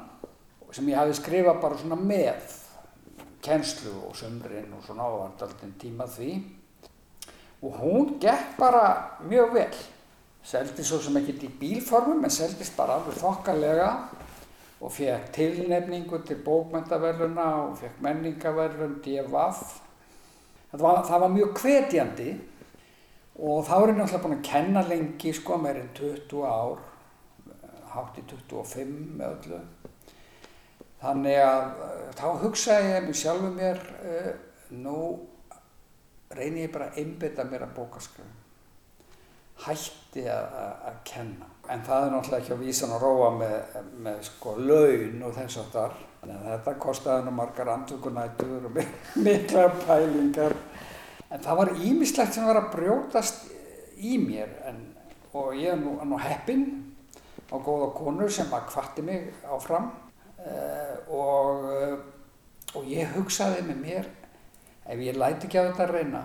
sem ég hafi skrifað bara svona með kennslu og sömrin og svona og var alltaf tíma því. Og hún gekk bara mjög vel seldi svo sem ekkert í bílformum en seldist bara alveg þokkalega og fekk tilnefningu til bókmyndaverluna og fekk menningaverlun, DFF. Var, það var mjög hvetjandi og þá er ég náttúrulega búin að kenna lengi, sko, meirinn 20 ár, hátt í 25 með öllu. Þannig að eh, þá hugsaði ég mig sjálfu mér, uh, nú reynir ég bara að einbita mér að bókaskrifum. Hætti að kenna. En það er náttúrulega ekki að vísa og róa með, með sko laun og þess að þar þannig að þetta kostiði nú margar andvökunætur og miklar pælingar. En það var ímislegt sem var að brjótast í mér. En, og ég er nú, nú heppin á góða konur sem að kvatti mig áfram. Uh, og, uh, og ég hugsaði með mér ef ég læti ekki á þetta að reyna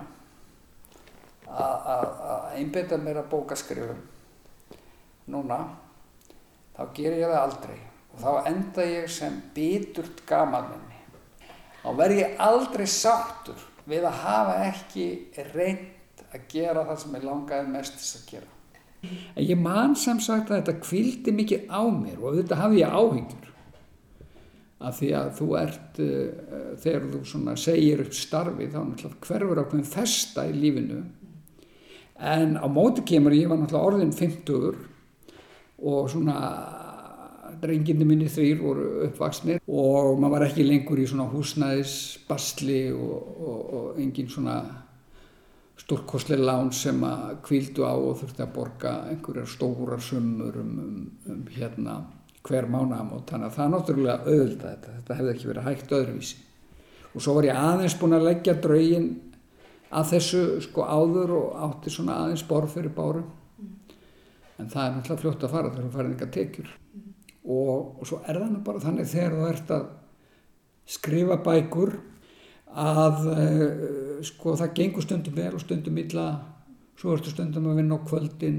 að einbita mér að bóka skrifum núna þá ger ég það aldrei. Og þá enda ég sem biturt gamanminni þá verð ég aldrei sáttur við að hafa ekki reynd að gera það sem ég langaði mest að gera. Ég man sem sagt að þetta kvildi mikið á mér og þetta hafði ég áhengur af því að þú ert uh, þegar þú segir upp starfi þá hverfur ákveðin festa í lífinu en á móti kemur ég var náttúrulega orðin 50 og svona drenginni minni þrýr voru uppvaksnir og maður var ekki lengur í svona húsnæðisbastli og, og, og engin svona stórkoslega lán sem að kvíldu á og þurfti að borga einhverjar stórar summur um, um, um hérna hver mánamót þannig að það er náttúrulega auðvitað þetta, þetta hefði ekki verið hægt öðruvísi. Og svo var ég aðeins búin að leggja draugin að þessu sko áður og átti svona aðeins borð fyrir bárum en það er náttúrulega fljótt að fara þegar þú farir eitthvað tekjur mm. og, og svo er það nú bara þannig þegar þú ert að skrifa bækur að uh, sko það gengur stundum vel og stundum illa svo ertu stundum að vinna á kvöldin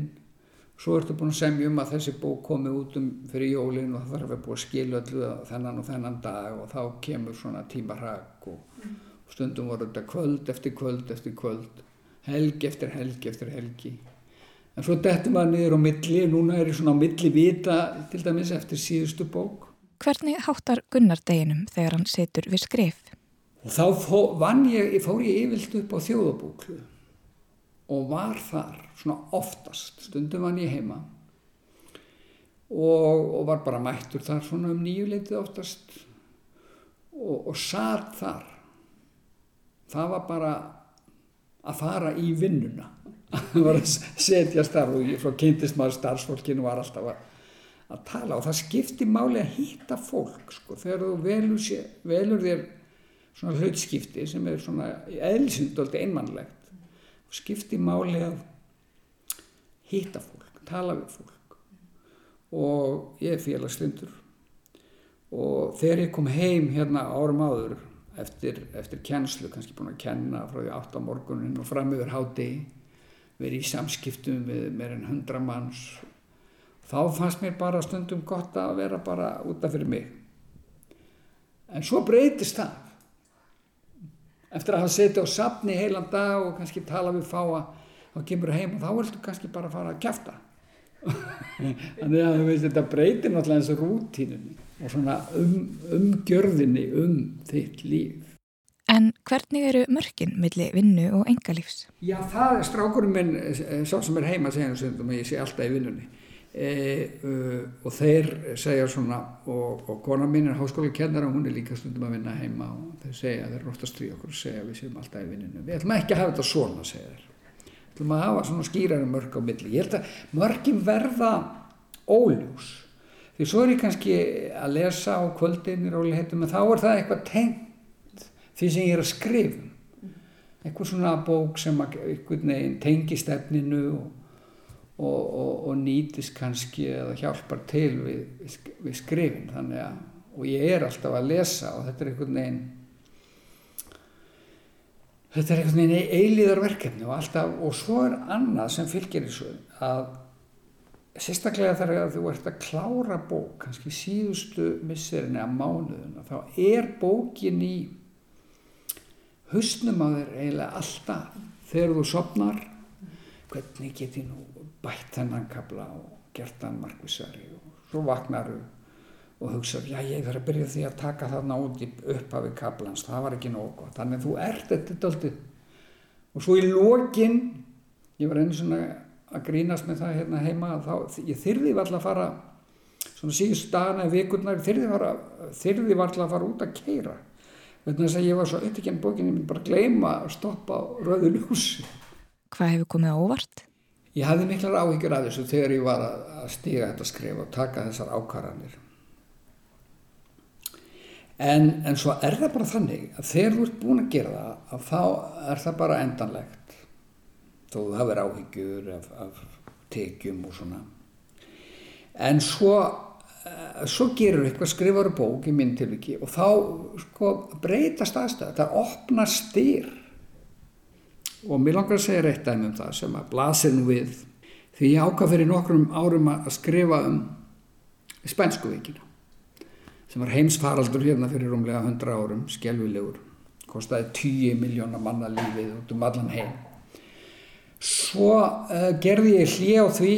svo ertu búin að semja um að þessi bók komi út um fyrir jólin og það þarf að búin að skilja öllu þennan og þennan dag og þá kemur svona tímarhag og, mm. Stundum voru þetta kvöld eftir kvöld eftir kvöld helgi eftir helgi eftir helgi. En svo dettum maður niður á milli núna er ég svona á milli vita til dæmis eftir síðustu bók. Hvernig háttar Gunnar deginum þegar hann setur við skrif? Og þá fó, ég, fór ég yfirlt upp á þjóðabóklu og var þar svona oftast, stundum var ég heima. Og, og var bara mættur þar svona um nýjuleitið oftast. Og, og satt þar það var bara að fara í vinnuna. Það var að setja starf og frá kynntist maður starfsfólkinu var alltaf að, að tala og það skipti máli að hýtta fólk sko. Þegar þú velur, sé, velur þér svona hlutskipti sem er svona eðlisindoldi einmannlegt skipti máli að hýtta fólk, tala við fólk. Og ég er félagslindur. Og þegar ég kom heim hérna árum áður eftir, eftir kennslu, kannski búin að kenna frá því 8 morgunin og fram yfir hádegi verið í samskiptum við meir en hundra manns. Þá fannst mér bara stundum gott að vera bara útaf fyrir mig. En svo breytist það. Eftir að hafa setið á sapni heilan dag og kannski tala við fáa þá kemur heim og þá viltu kannski bara fara að kæfta þannig að veist, þetta breytir náttúrulega eins og rútínunni og svona um, umgjörðinni um þitt líf En hvernig eru mörkin millir vinnu og engalífs? Já, það er strákurinn minn, eh, sá sem er heima segja um að ég sé alltaf í vinnunni e, uh, og þeir segja svona, og, og kona mín er háskóla kennara og hún er líka stundum að vinna heima og þeir segja, þeir að stríða okkur og segja við séum alltaf í vinnunni. Við ætlum ekki að hafa þetta svona, segja þeir. Ætlum að hafa svona skýrari mörk á milli. Ég held að mörkin verða óljós. Því svo er ég kannski að lesa á kvöldinir og heitum, en þá er það eitthvað tengt því sem ég er að skrifa eitthvað svona bók sem tengi stefninu og, og, og, og nýtist kannski eða hjálpar til við, við skrifin þannig að og ég er alltaf að lesa og þetta er einhvern veginn þetta er einhvern veginn eilíðarverkefni og alltaf og svo er annað sem fylgir þessu að sérstaklega þegar þú ert að klára bók kannski síðustu misserinn eða mánuðuna þá er bókin í hausnum á þér eiginlega alltaf. Þegar þú sopnar hvernig get ég nú bætt þennan kabla og gert hann markvísari og svo vaknar þú og hugsa, já ég þarf að byrja því að taka þarna út upp af kablans, það var ekki nógu gott. Þannig að þú ert þetta alltaf og svo í lokin ég var einu svona að grínast með það hérna heima þá, ég þyrði alltaf að fara svona síðust dagana eða vikurnar þyrði alltaf að fara út að keira vegna þess að ég var svo upptíkjandi bókinni ég myndi bara gleyma að stoppa á rauðu ljúsi Hvað hefur komið á óvart? Ég hafði miklar áhyggjur af þessu þegar ég var að stíga þetta skrif og taka þessar ákvarðanir en, en svo er það bara þannig að þegar þú ert búin að gera það að þá er það bara endanlegt. Þó það verður áhyggjur af, af tekjum og svona. En svo Eh, svo gerur eitthvað, skrifar bók í minn tilviki og þá sko, breytast aðstæða, það opnar styr og mér langar að segja rétt dæmi um það sem að blasir nú við. Því ég ákvað fyrir nokkrum árum að skrifa um spænskuveikina sem var heimsfaraldur hérna fyrir umlega 100 árum, skjálfilegur kostiði 10 miljónar manna lífið út um allan heim Svo uh, gerði ég hlið á því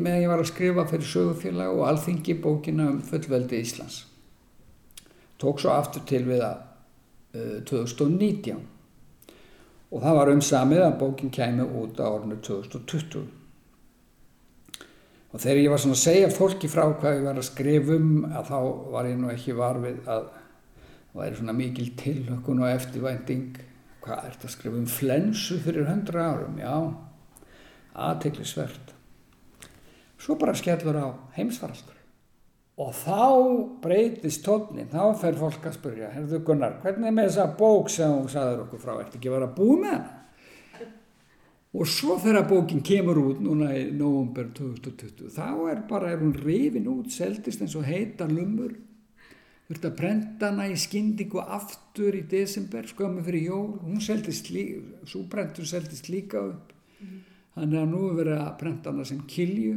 meðan ég var að skrifa fyrir sögufélag og alþingi bókina um fullveldi Íslands. Tók svo aftur til við að uh, 2019 og það var um samið að bókin kæmi út á ornu 2020. Og þegar ég var svona að segja fólki frá hvað ég var að skrifa um að þá var ég nú ekki varfið að það væri svona mikil tilhökkun og eftirvænting hvað er þetta að skrifa um flensu fyrir hundra árum, já, aðteglisvert. Svo bara skellur á heimsfaraldur. Og þá breytist tónin, þá fer fólk að spurja, herðu Gunnar, hvernig er með þessa bók sem þú sagður okkur frá, ert ekki vera að búið með hana? Og svo þegar bókin kemur út núna í nógumber 2020, þá er bara, er hún rifin út, seldist eins og heita lumur, þurfti að brenda hana í skyndingu aftur í desember skömmu fyrir jól, hún seldist líka svo brentur seldist líka upp. Mm. þannig að nú er verið að brenda hana sem kilju.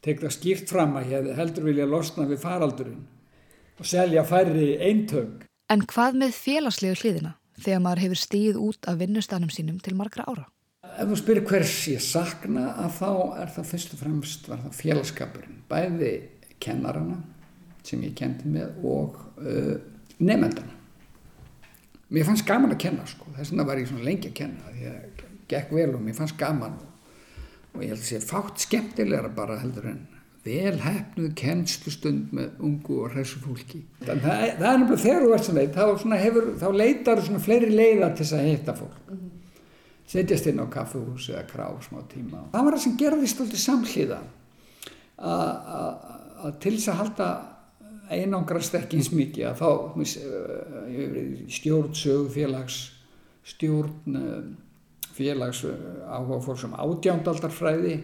Tek það skýrt fram að ég heldur vilja losna við faraldurinn og selja færri eintöng En hvað með félagslegu hliðina þegar maður hefur stíð út af vinnustanum sínum til margra ára? Ef þú spyrir hvers ég sakna að þá er það fyrst og fremst var það félagskapurinn bæði kennarana sem ég kendi með og uh, nefndana mér fannst gaman að kenna sko. þess vegna var ég svona lengi að kenna að gekk vel og mér fannst gaman og ég held að sé fátt skemmtilegra bara heldur en vel hefnuð kennstustund með ungu og hressu fólki. Það, það er náttúrulega þegar þú ert svona leit þá, hefur, þá leitar þú svona fleiri leiða til þess að hitta fólk. Mm -hmm. setjast inn á kaffehús eða krá smá tíma. Það var það sem gerðist alltaf samhliða að til þess að halda einangrast ekki eins mikið að þá uh, stjórn sögufélags stjórn uh, félags uh, áhuga fólk sem átjándarfræði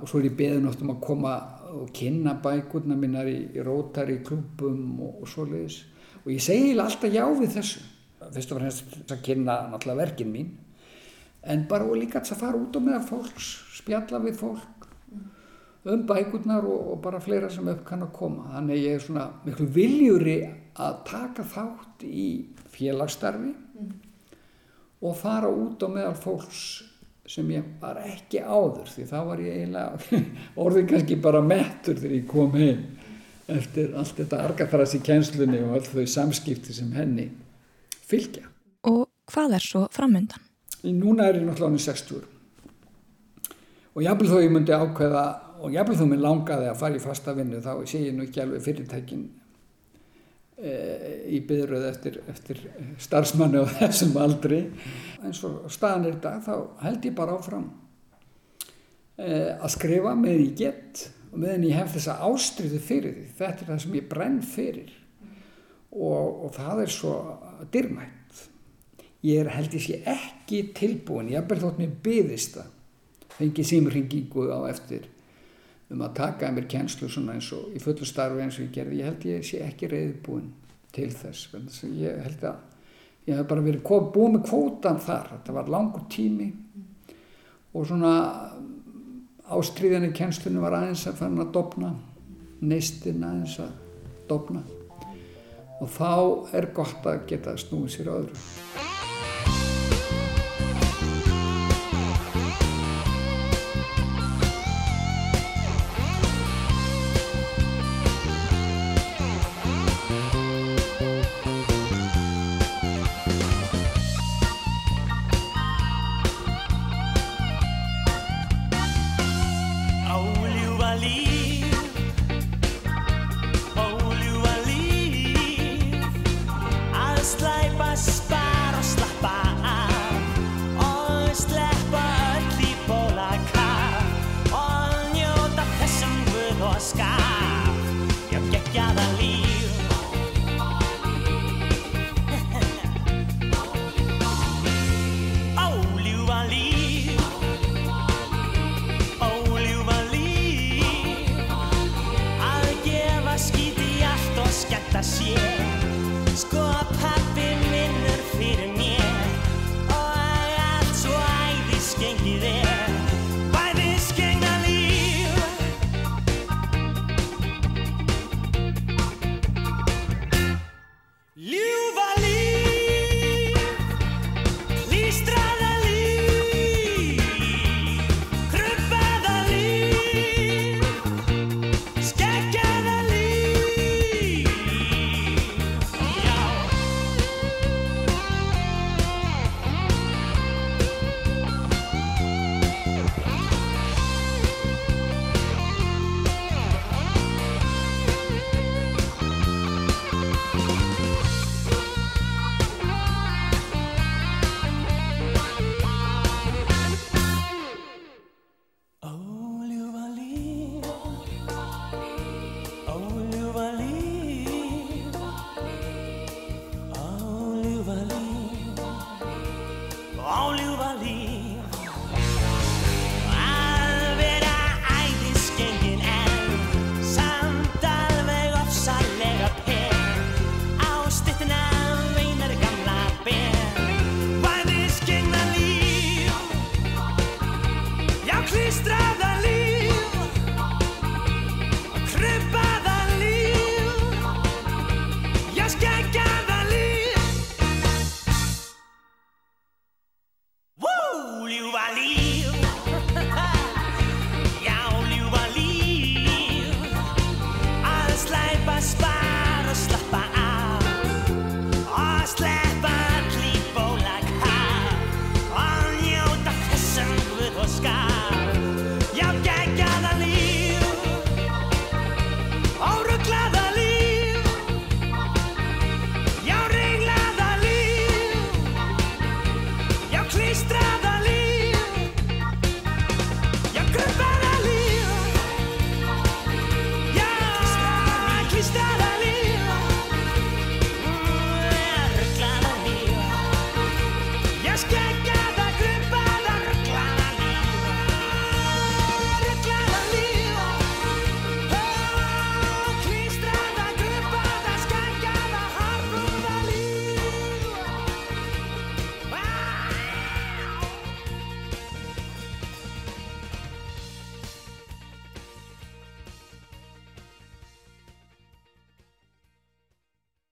og svo er ég beðin átt um að koma og kynna bækurna minnar í, í rótari klubum og, og svoleiðis og ég segi alltaf já við þessu fyrst og fremst að kynna náttúrulega verkin mín en bara og líka að fara út á meða fólks spjalla við fólk um bækurnar og, og bara fleira sem upp kann að koma. Þannig ég er svona miklu viljúri að taka þátt í félagsstarfi mm. og fara út á meðal fólks sem ég var ekki áður því þá var ég eiginlega orðin kannski bara mettur þegar ég kom heim eftir allt þetta argafræðs í kjenslunni og allt þau samskipti sem henni fylgja. Og hvað er svo framöndan? Núna er ég náttúrulega 60 og jáfnveg þó ég myndi ákveða og jáfnveg þó mér langaði að fara í fasta vinnu þá sé ég nú ekki alveg fyrirtækin e, í byrjuð eftir, eftir starfsmanni og þessum aldri. Eins og staðan er þetta þá held ég bara áfram e, að skrifa með ég gett og meðan ég hef þessa ástriðu fyrir því. Þetta er það sem ég brenn fyrir og, og það er svo dyrmætt ég er held ég sé ekki tilbúin ég haf bara þótt mér byðist það fengi símringingu á eftir um að taka að mér kjenslu svona eins og í fullu starfi eins og ég gerði. Ég held ég sé ekki reyðbúin til þess ég held að ég hef bara verið búið með kvótan þar. Þetta var langur tími og svona ástriðan í kjenslunum var aðeins að fann að dopna neistinn aðeins að dopna og þá er gott að geta snúið sér öðru